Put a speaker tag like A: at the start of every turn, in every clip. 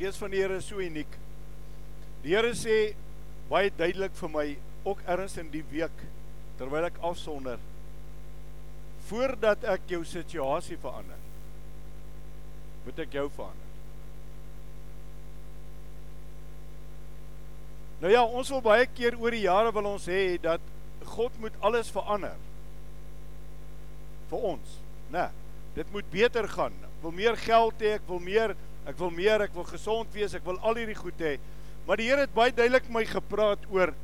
A: Gees van die Here is so uniek. Die Here sê baie duidelik vir my ook erns in die week terwyl ek afsonder voordat ek jou situasie verander moet ek jou verander. Nou ja, ons wil baie keer oor die jare wil ons hê dat God moet alles verander vir ons, né? Nee, dit moet beter gaan. Ek wil meer geld hê, ek wil meer, ek wil meer, ek wil gesond wees, ek wil al hierdie goed hê. Maar die Here het baie duidelik my gepraat oor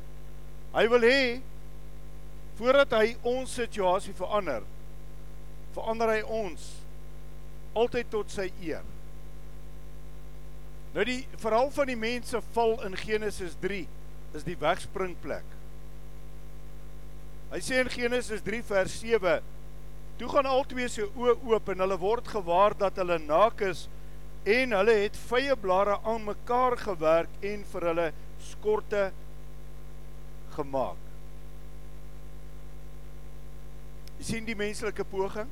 A: hy wil hê voordat hy ons situasie verander, verander hy ons altyd tot sy eer. Nou die verhaal van die mense val in Genesis 3 is die wegspringplek. Hy sê in Genesis 3 vers 7: Toe gaan albei se oë oop en hulle word gewaar dat hulle naak is en hulle het vye blare aan mekaar gewerk en vir hulle skorte gemaak. Jy sien die menslike poging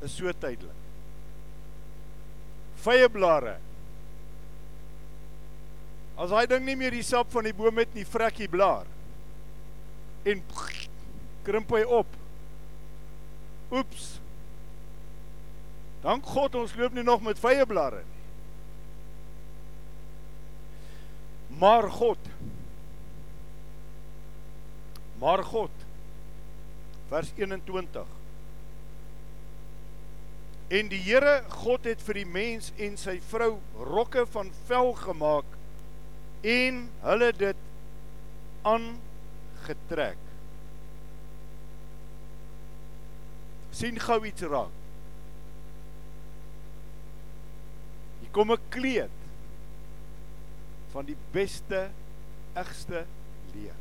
A: is so tydelik. Vye blare. As hy ding nie meer die sap van die boom het nie, vrek hy blaar. En krimp hy op. Oeps. Dank God ons loop nie nog met vye blare nie. Maar God. Maar God. Vers 21. En die Here God het vir die mens en sy vrou rokke van vel gemaak en hulle dit aangetrek. sien gou iets raak. Kom 'n kleed van die beste egste leer.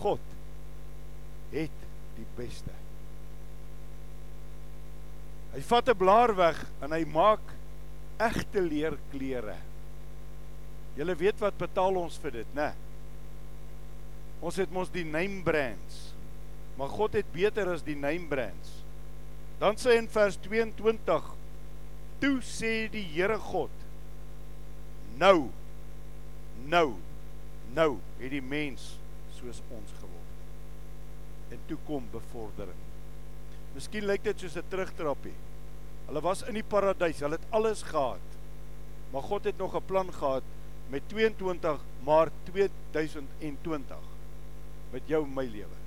A: God het die beste Hy vat 'n blaar weg en hy maak egte leerklere. Julle weet wat betaal ons vir dit, né? Ons het mos die name brands. Maar God het beter as die name brands. Dan sê in vers 22: Toe sê die Here God: Nou nou nou het die mens soos ons geword. En toe kom bevordering. Miskien lyk dit soos 'n terugtrappie. Hulle was in die paradys, hulle het alles gehad. Maar God het nog 'n plan gehad met 22 Maart 2020 met jou en my lewe.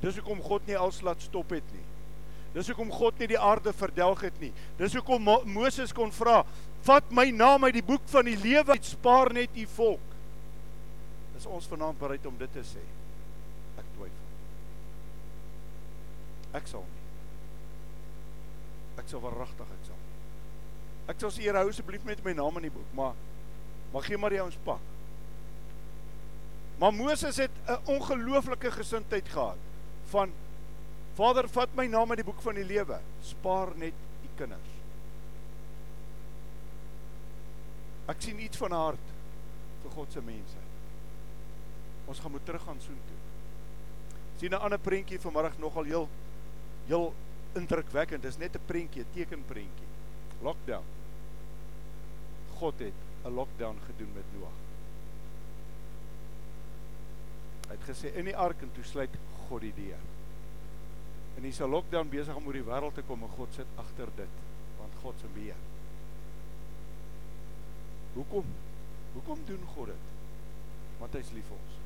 A: Dis hoekom God nie als laat stop het nie. Dis hoekom God nie die aarde verdelg het nie. Dis hoekom Mo Moses kon vra: "Vat my naam uit die boek van die lewe, spaar net u volk." Is ons vanaand bereid om dit te sê? Ek twyfel. Ek sal nie. Ek sal verragtig ek sal. Ek sal sê Here hou asseblief met my naam in die boek, maar maar gee maar die ouens pak. Maar Moses het 'n ongelooflike gesindheid gehad van Vader, vat my naam in die boek van die lewe. Spaar net u kinders. Ek sien iets van hart vir God se mense. Ons gaan moet teruggaan soontoe. sien 'n ander prentjie vanmiddag nogal heel heel indrukwekkend. Dis net 'n prentjie, 'n tekenprentjie. Lockdown. God het 'n lockdown gedoen met Noag. Hy het gesê in die ark en toe sluit God die deur. En hier's 'n lockdown besig om oor die wêreld te kom en God sit agter dit, want God se beheer. Hoekom? Hoekom doen God dit? Want hy's lief vir ons.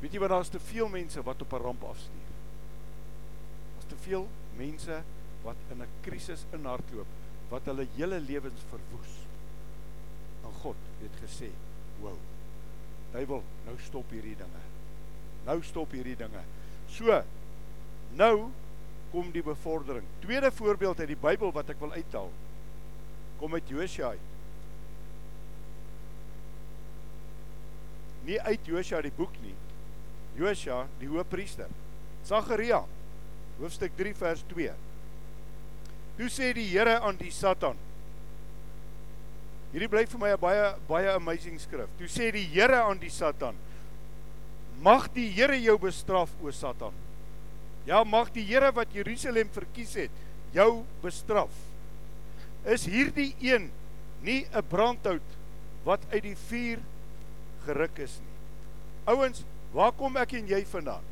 A: Weet jy wat daar's te veel mense wat op 'n ramp afstuur te veel mense wat in 'n krisis inhardloop wat hulle hele lewens verwoes. En God het gesê, "Wow. Duiwel, nou stop hierdie dinge. Nou stop hierdie dinge." So, nou kom die bevordering. Tweede voorbeeld uit die Bybel wat ek wil uithaal. Kom uit Josua uit. Nie uit Josua die boek nie. Josua, die hoëpriester. Sagaria hoofstuk 3 vers 2. Toe sê die Here aan die Satan. Hierdie bly vir my 'n baie baie amazing skrif. Toe sê die Here aan die Satan: Mag die Here jou bestraf o Satan. Ja, mag die Here wat Jerusalem verkies het, jou bestraf. Is hierdie een nie 'n brandhout wat uit die vuur geruk is nie. Ouens, waar kom ek en jy vandaan?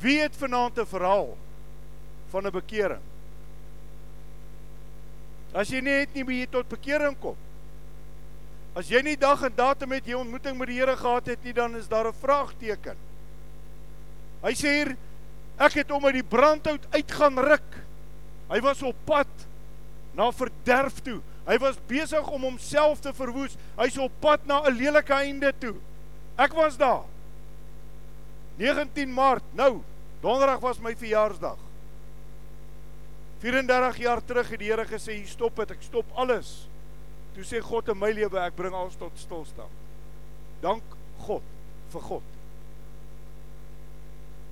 A: Wie het vanaand 'n verhaal van 'n bekering? As jy net nie by tot bekering kom. As jy nie dag en datum met jou ontmoeting met die Here gehad het nie, dan is daar 'n vraagteken. Hy sê hier ek het hom uit die brandhout uitgaan ruk. Hy was op pad na verderf toe. Hy was besig om homself te verwoes. Hy's op pad na 'n lelike einde toe. Ek was daar. 19 Maart, nou, donderdag was my verjaarsdag. 34 jaar terug het die Here gesê, "Hier stop dit, ek stop alles." Toe sê God in my lewe, ek bring alles tot stilstand. Dank God vir God.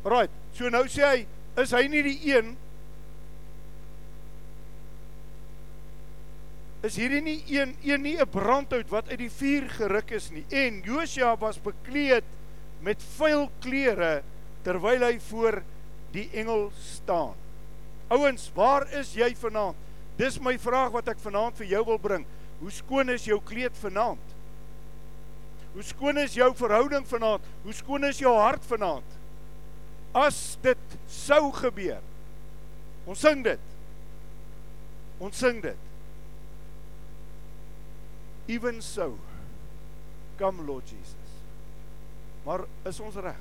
A: Right, so nou sê hy, is hy nie die een is hierdie nie een een nie 'n brandhout wat uit die vuur geruk is nie. En Josia was bekleed met vuil klere terwyl hy voor die engel staan. Ouens, waar is jy vanaand? Dis my vraag wat ek vanaand vir jou wil bring. Hoe skoon is jou kleed vanaand? Hoe skoon is jou verhouding vanaand? Hoe skoon is jou hart vanaand? As dit sou gebeur. Ons sing dit. Ons sing dit. Even so come Lord Jesus. Maar is ons reg?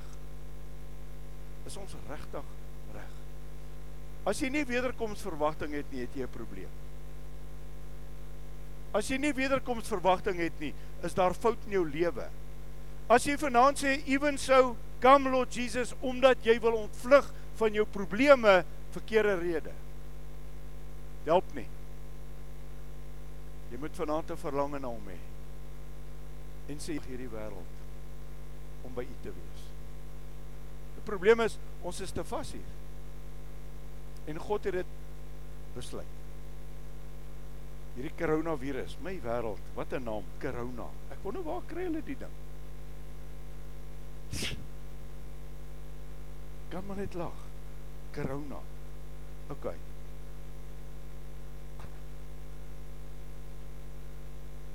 A: Is ons regtig reg? As jy nie wederkomsverwagting het nie, het jy 'n probleem. As jy nie wederkomsverwagting het nie, is daar fout in jou lewe. As jy vanaand sê even so come Lord Jesus omdat jy wil ontvlug van jou probleme verkeerde rede. Help nie. Jy moet vanaand 'n verlange na hom hê. En sê hierdie wêreld om by u te wees. Die probleem is ons is te vas hier. En God het dit besluit. Hierdie koronavirus, my wêreld, wat 'n naam, corona. Ek wonder waar kry hulle die ding? Kan maar net lag. Corona. OK.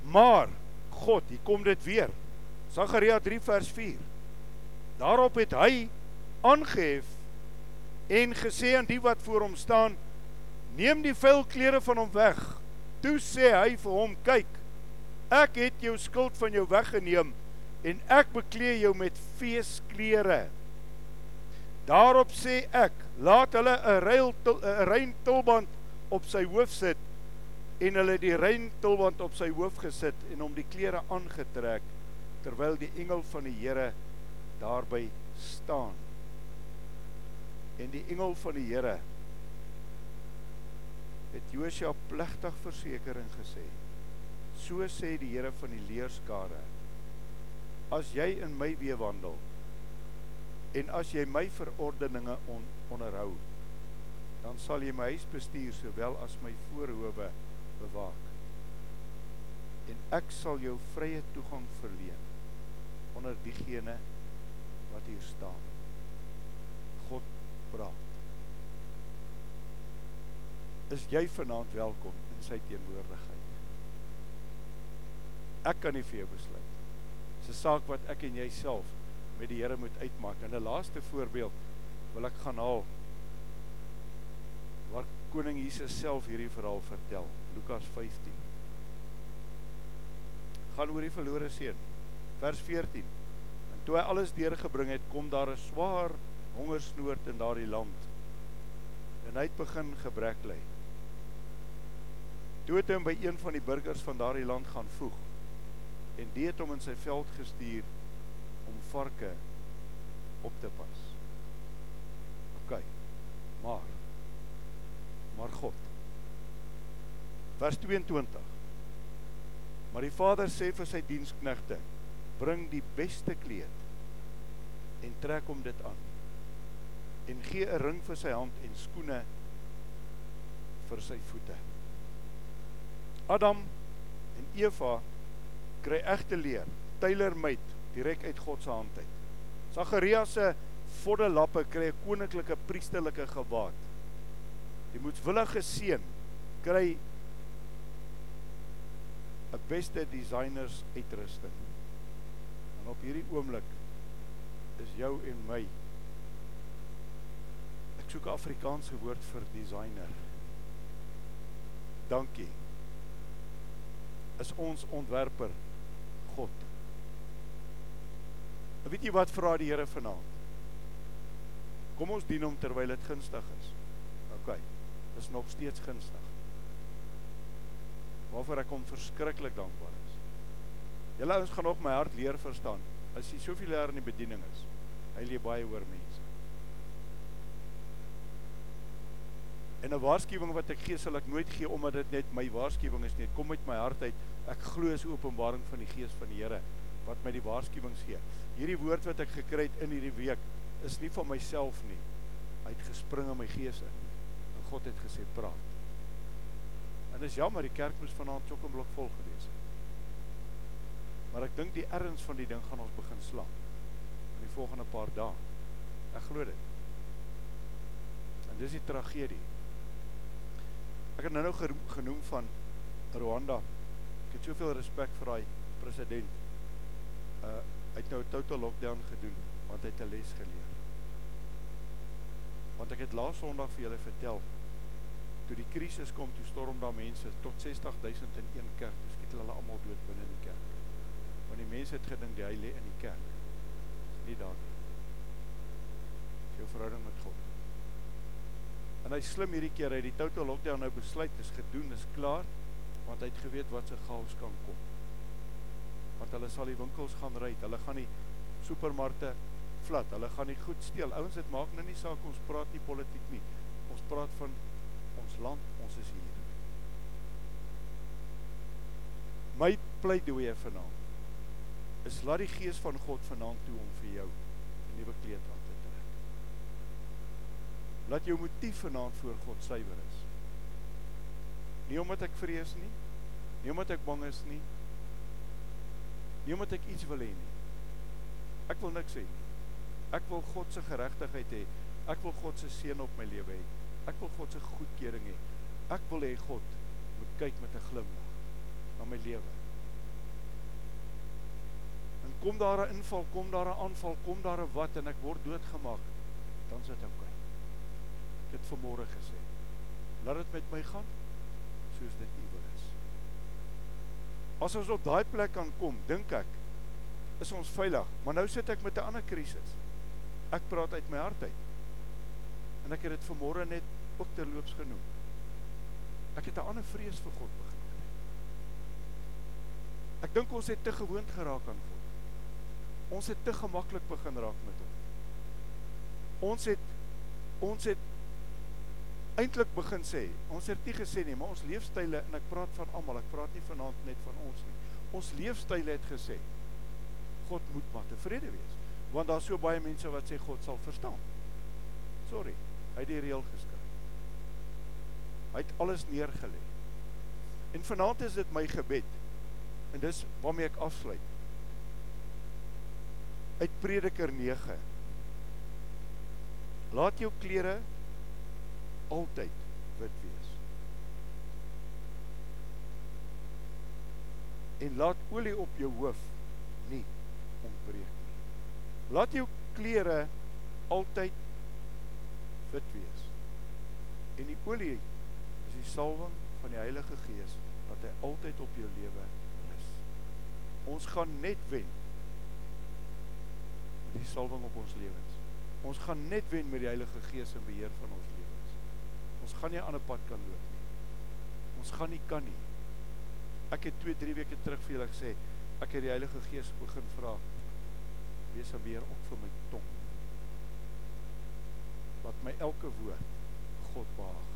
A: Maar God, hier kom dit weer. Sagaria 3 vers 4. Daarop het hy aangehef en gesê aan die wat voor hom staan: "Neem die vuil klere van hom weg." Toe sê hy vir hom: "Kyk, ek het jou skuld van jou weggeneem en ek beklee jou met feesklere." Daarop sê ek: "Laat hulle 'n reil rein tulband op sy hoof sit." en hulle die rein tulband op sy hoof gesit en hom die klere aangetrek terwyl die engel van die Here daarby staan. En die engel van die Here het Josua plegtig versekering gesê. So sê die Here van die leerskare: As jy in my weë wandel en as jy my verordeninge on, onderhou, dan sal jy my huis bestuur sowel as my voorhoewe bewaak. En ek sal jou vrye toegang verleen onder diegene wat hier staan. God praat. Is jy vanaand welkom in sy teenwoordigheid? Ek kan nie vir jou besluit. Dis 'n saak wat ek en jy self met die Here moet uitmaak. En 'n laaste voorbeeld wil ek gaan haal waar koning Jesus self hierdie verhaal vertel. Lukas 15. Gaan oor die verlore seun. Vers 14. En toe hy alles deurgebring het, kom daar 'n swaar hongersnood in daardie land. En hy het begin gebrek ly. Toe het hy hom by een van die burgers van daardie land gaan voeg en die het hom in sy veld gestuur om varke op te pas. OK. Maar maar God vers 22. Maar die vader sê vir sy diensknegte: "Bring die beste kleed en trek hom dit aan. En gee 'n ring vir sy hand en skoene vir sy voete." Adam en Eva kry egte leer, tailor-made, direk uit God se hand uit. Sagaria se vodde lappe kry 'n koninklike priesterlike gewaad. Die moedwillige seun kry 'n beste designers uitrusting. En op hierdie oomblik is jou en my ek soek 'n Afrikaanse woord vir designer. Dankie. Is ons ontwerper God. En weet jy wat vra die Here vanaand? Kom ons dien hom terwyl dit gunstig is. OK. Dis nog steeds gunstig waarvoor ek hom verskriklik dankbaar is. Julle ouens gaan nog my hart leer verstaan as jy soveel jaar in die bediening is. Hy lê baie oor mense. En 'n waarskuwing wat ek gee sal ek nooit gee omdat dit net my waarskuwing is nie. Kom uit my hart uit. Ek glo is openbaring van die Gees van die Here wat my die waarskuwings gee. Hierdie woord wat ek gekry het in hierdie week is nie van myself nie. Hy het gespring in my gees in. En God het gesê praat. En dis jammer die kerk moes vanaand chokkenblok vol gewees het. Maar ek dink die erns van die ding gaan ons begin slaan in die volgende paar dae. Ek glo dit. En dis die tragedie. Ek het nou-nou genoem van Rwanda. Ek het soveel respek vir daai president. Uh hy het nou total lockdown gedoen want hy het 'n les geleer. Want ek het laas Sondag vir julle vertel toe die krisis kom, toe storm daar mense tot 60000 in een kerk. Toe skiet hulle almal dood binne in die kerk. Want die mense het gedink die lê in die kerk. Dis nie daar nie. Jou verhouding met God. En hy slim hierdie keer uit die total lockdown nou besluit is gedoen, is klaar, want hy het geweet wat se chaos kan kom. Want hulle sal die winkels gaan ry, hulle gaan die supermarkte flat, hulle gaan nie goed steel. Ouens, dit maak nou nie saak ons praat nie politiek nie. Ons praat van ons land, ons is hier. My pleidooi vanaand is laat die gees van God vanaand toe om vir jou 'n nuwe kleed aan te trek. Laat jou motief vanaand voor God suiwer is. Nie omdat ek vrees nie, nie omdat ek bang is nie, nie omdat ek iets wil hê nie. Ek wil niks hê nie. Ek wil God se geregtigheid hê. Ek wil God se seën op my lewe hê. Ek wil God se goedkeuring hê. Ek wil hê God moet kyk met 'n glimlag na my lewe. En kom daar 'n inval, kom daar 'n aanval, kom daar 'n wat en ek word doodgemaak, dan sit ek okay. Ek het vanmôre gesê, laat dit met my gaan soos dit U wil is. As ons op daai plek kan kom, dink ek is ons veilig, maar nou sit ek met 'n ander krisis. Ek praat uit my hart uit. En ek het dit vanmôre net ook terloops genoem. Ek het 'n ander vrees vir God begin kry. Ek dink ons het te gewoond geraak aan God. Ons het te gemaklik begin raak met hom. Ons het ons het eintlik begin sê, ons het nie gesê nie, maar ons leefstyle en ek praat van almal, ek praat nie vanaand net van ons nie. Ons leefstyle het gesê God moet maar tevrede wees, want daar's so baie mense wat sê God sal verstaan. Sorry. Hy het die reël geskryf. Hy het alles neergelê. En vanaand is dit my gebed. En dis waarmee ek afsluit. Uit Prediker 9. Laat jou klere altyd wit wees. En laat olie op jou hoof nie ontbreek nie. Laat jou klere altyd wit wees. En die olie is die salwing van die Heilige Gees wat hy altyd op jou lewe rus. Ons gaan net wen met die salwing op ons lewens. Ons gaan net wen met die Heilige Gees in beheer van ons lewens. Ons gaan nie 'n ander pad kan loop nie. Ons gaan nie kan nie. Ek het 2, 3 weke terug vir julle gesê, ek het die Heilige Gees begin vra wees weer op vir my tong laat my elke woord God behaag.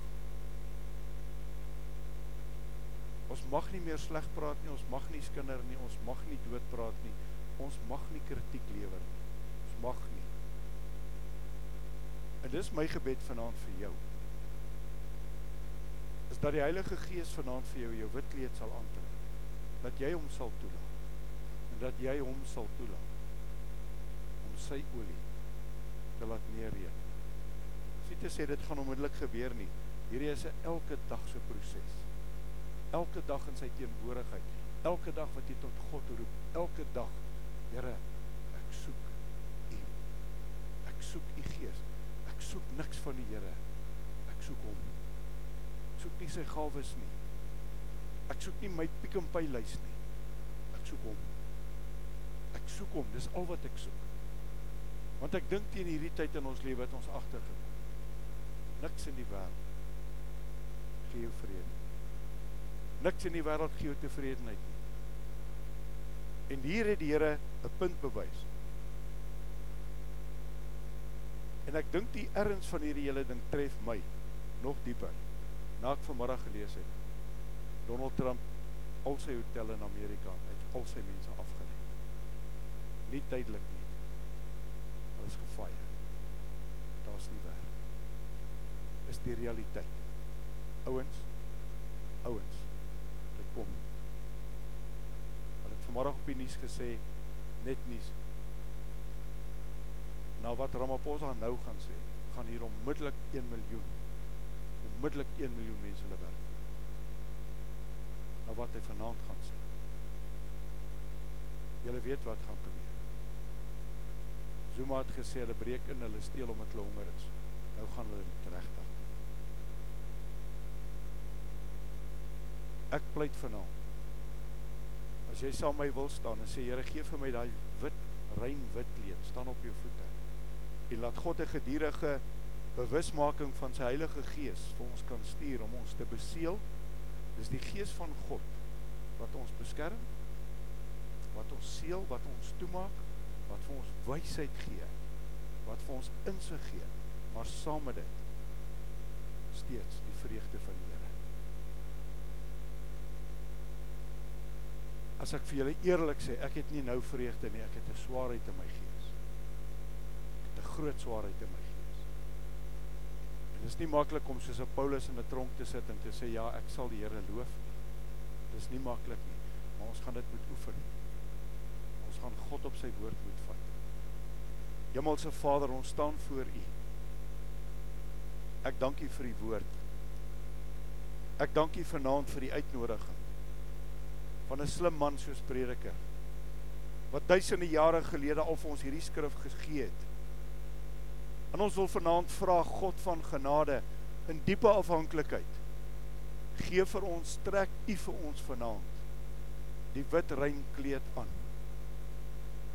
A: Ons mag nie meer sleg praat nie, ons mag nie skinder nie, ons mag nie dood praat nie. Ons mag nie kritiek lewer nie. Ons mag nie. En dis my gebed vanaand vir jou. Is dat die Heilige Gees vanaand vir jou jou wit kleed sal aantrek. Dat jy hom sal toelaat. En dat jy hom sal toelaat om sy olie te laat neerreën. Sien te sê dit gaan onmiddellik gebeur nie. Hierdie is 'n elke dag se proses. Elke dag in sy teenwoordigheid. Elke dag wat jy tot God roep. Elke dag, Here, ek soek U. Ek soek U Gees. Ek soek niks van die Here. Ek soek Hom. Ek soek nie sy gawes nie. Ek soek nie my Pick n Pay lys nie. Ek soek Hom. Ek soek Hom. Dis al wat ek soek. Want ek dink teen hierdie tyd in ons lewe het ons agtergekom. Niks in die wêreld gee jou vrede. Niks in die wêreld gee jou tevredenheid nie. En hier het die Here 'n punt bewys. En ek dink die erns van hierdie hele ding tref my nog dieper. Na ek vanmiddag gelees het Donald Trump al sy hotelle in Amerika het al sy mense afgelê. Nie tydelik nie is gefire. Daar's nie werk. Is die realiteit. Ouens, ouens, dit kom. Hulle het vanmôre op die nuus gesê net nuus. Nou wat Ramaphosa nou gaan sê, gaan hier onmiddellik 1 miljoen onmiddellik 1 miljoen mense hulle werk. Nou wat hy vanaand gaan sê. Julle weet wat gaan gebeur. Zuma het gesê hulle breek in, hulle steel omdat hulle honger is. Nou gaan hulle dit regtig. Ek pleit vanaand. As jy saam my wil staan en sê Here gee vir my daai wit rein wit kleed, staan op jou voete. En laat God 'n gedurende bewusmaking van sy Heilige Gees vir ons kan stuur om ons te beseël. Dis die Gees van God wat ons beskerm, wat ons seël, wat ons toemaak wat vir ons wysheid gee, wat vir ons insig gee, maar saam met dit steeds die vreugde van die Here. As ek vir julle eerlik sê, ek het nie nou vreugde nie, ek het 'n swaarheid in my gees. Ek het 'n groot swaarheid in my dit is nie maklik om soos 'n Paulus in 'n tronk te sit en te sê ja, ek sal die Here loof nie. Dit is nie maklik nie, maar ons gaan dit moet oefen. Ons gaan God op sy woord moet Hemelse Vader, ons staan voor U. Ek dank U vir U woord. Ek dank U vanaand vir die uitnodiging van 'n slim man soos prediker wat duisende jare gelede al vir ons hierdie skrif gegee het. En ons wil vanaand vra God van genade in diepe afhanklikheid. Gee vir ons trek U vir ons vanaand die wit rein kleed aan.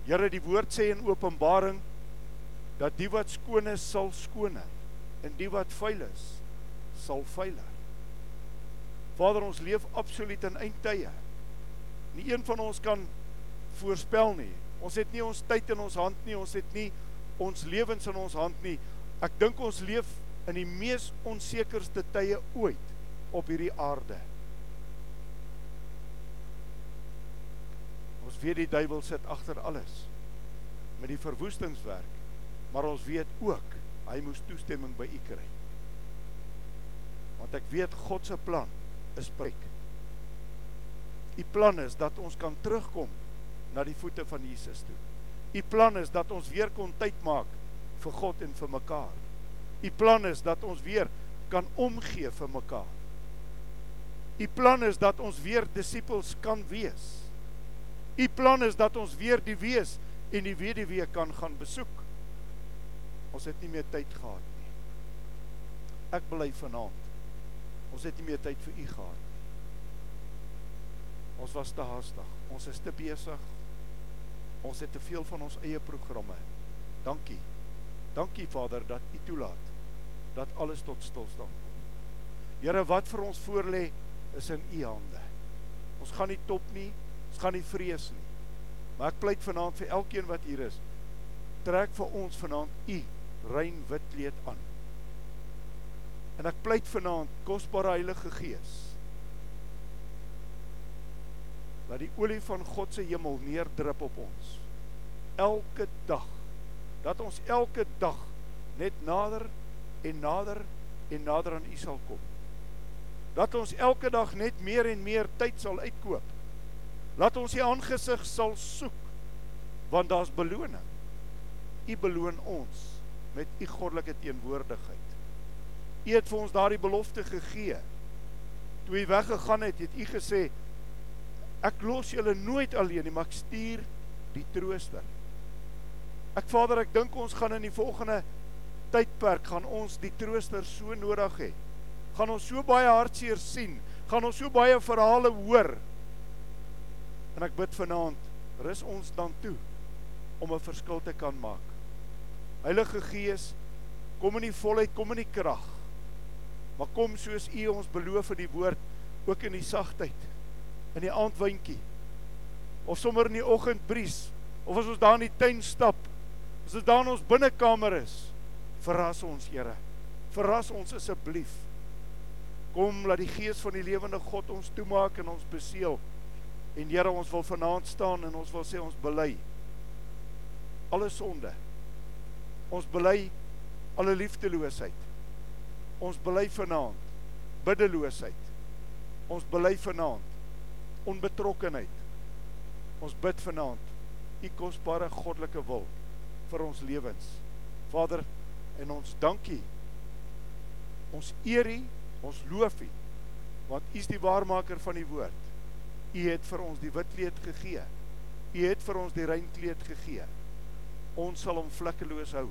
A: Here, die woord sê in Openbaring dat die wat skoon is sal skoner en die wat vuil is sal vuiler. Vader, ons leef absoluut in eindtye. Nie een van ons kan voorspel nie. Ons het nie ons tyd in ons hand nie, ons het nie ons lewens in ons hand nie. Ek dink ons leef in die mees onsekerste tye ooit op hierdie aarde. Ons weet die duiwel sit agter alles met die verwoestingswerk maar ons weet ook hy moes toestemming by u kry. Want ek weet God se plan is preek. U plan is dat ons kan terugkom na die voete van Jesus toe. U plan is dat ons weer kon tyd maak vir God en vir mekaar. U plan is dat ons weer kan omgee vir mekaar. U plan is dat ons weer disippels kan wees. U plan is dat ons weer die wees en die weduwee kan gaan besoek. Ons het nie meer tyd gehad nie. Ek bly vanaand. Ons het nie meer tyd vir u gehad nie. Ons was te haastig. Ons is te besig. Ons het te veel van ons eie programme. Dankie. Dankie Vader dat u toelaat dat alles tot stilstand kom. Here, wat vir ons voorlê is in u hande. Ons gaan nie top nie. Ons gaan nie vrees nie. Maar ek pleit vanaand vir elkeen wat hier is. Trek vir ons vanaand u rein wit kleed aan. En ek pleit vanaand kosbare Heilige Gees dat die olie van God se hemel neerdrup op ons elke dag dat ons elke dag net nader en nader en nader aan U sal kom. Dat ons elke dag net meer en meer tyd sal uitkoop. Laat ons U aangesig sal soek want daar's beloning. U beloon ons met u goddelike teenwoordigheid. U het vir ons daardie belofte gegee. Toe U weggegaan het, het U gesê ek los julle nooit alleen nie, maar ek stuur die trooster. Ek Vader, ek dink ons gaan in die volgende tydperk gaan ons die trooster so nodig hê. Gaan ons so baie hartseer sien, gaan ons so baie verhale hoor. En ek bid vanaand, rus ons dan toe om 'n verskil te kan maak. Heilige Gees, kom in die volheid, kom in die krag. Maar kom soos U ons beloof in die woord, ook in die sagtheid, in die aandwyntjie. Of sommer in die oggendbries, of as ons daar in die tuin stap, as dit daar in ons binnekamer is, verras ons, Here. Verras ons asseblief. Kom laat die gees van die lewende God ons toemaak en ons beseël. En Here, ons wil vanaand staan en ons wil sê ons bely alle sonde. Ons bely alle liefdeloosheid. Ons bely vanaand biddeloosheid. Ons bely vanaand onbetrokkenheid. Ons bid vanaand u kosbare goddelike wil vir ons lewens. Vader, en ons dankie. Ons eer u, ons loof u, want u is die waarmaker van die woord. U het vir ons die wit kleed gegee. U het vir ons die rein kleed gegee. Ons sal hom vlekkeloos hou.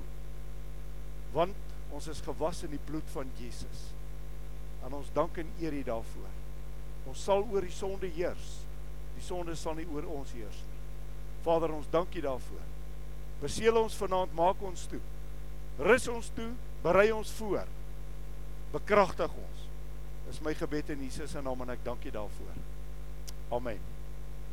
A: Want ons is gewas in die bloed van Jesus. En ons dank en eer U daarvoor. Ons sal oor die sonde heers. Die sonde sal nie oor ons heers nie. Vader, ons dank U daarvoor. Beseël ons vanaand, maak ons toe. Rus ons toe, berei ons voor. Bekragtig ons. Dis my gebed in Jesus se naam en ek dank U daarvoor. Amen.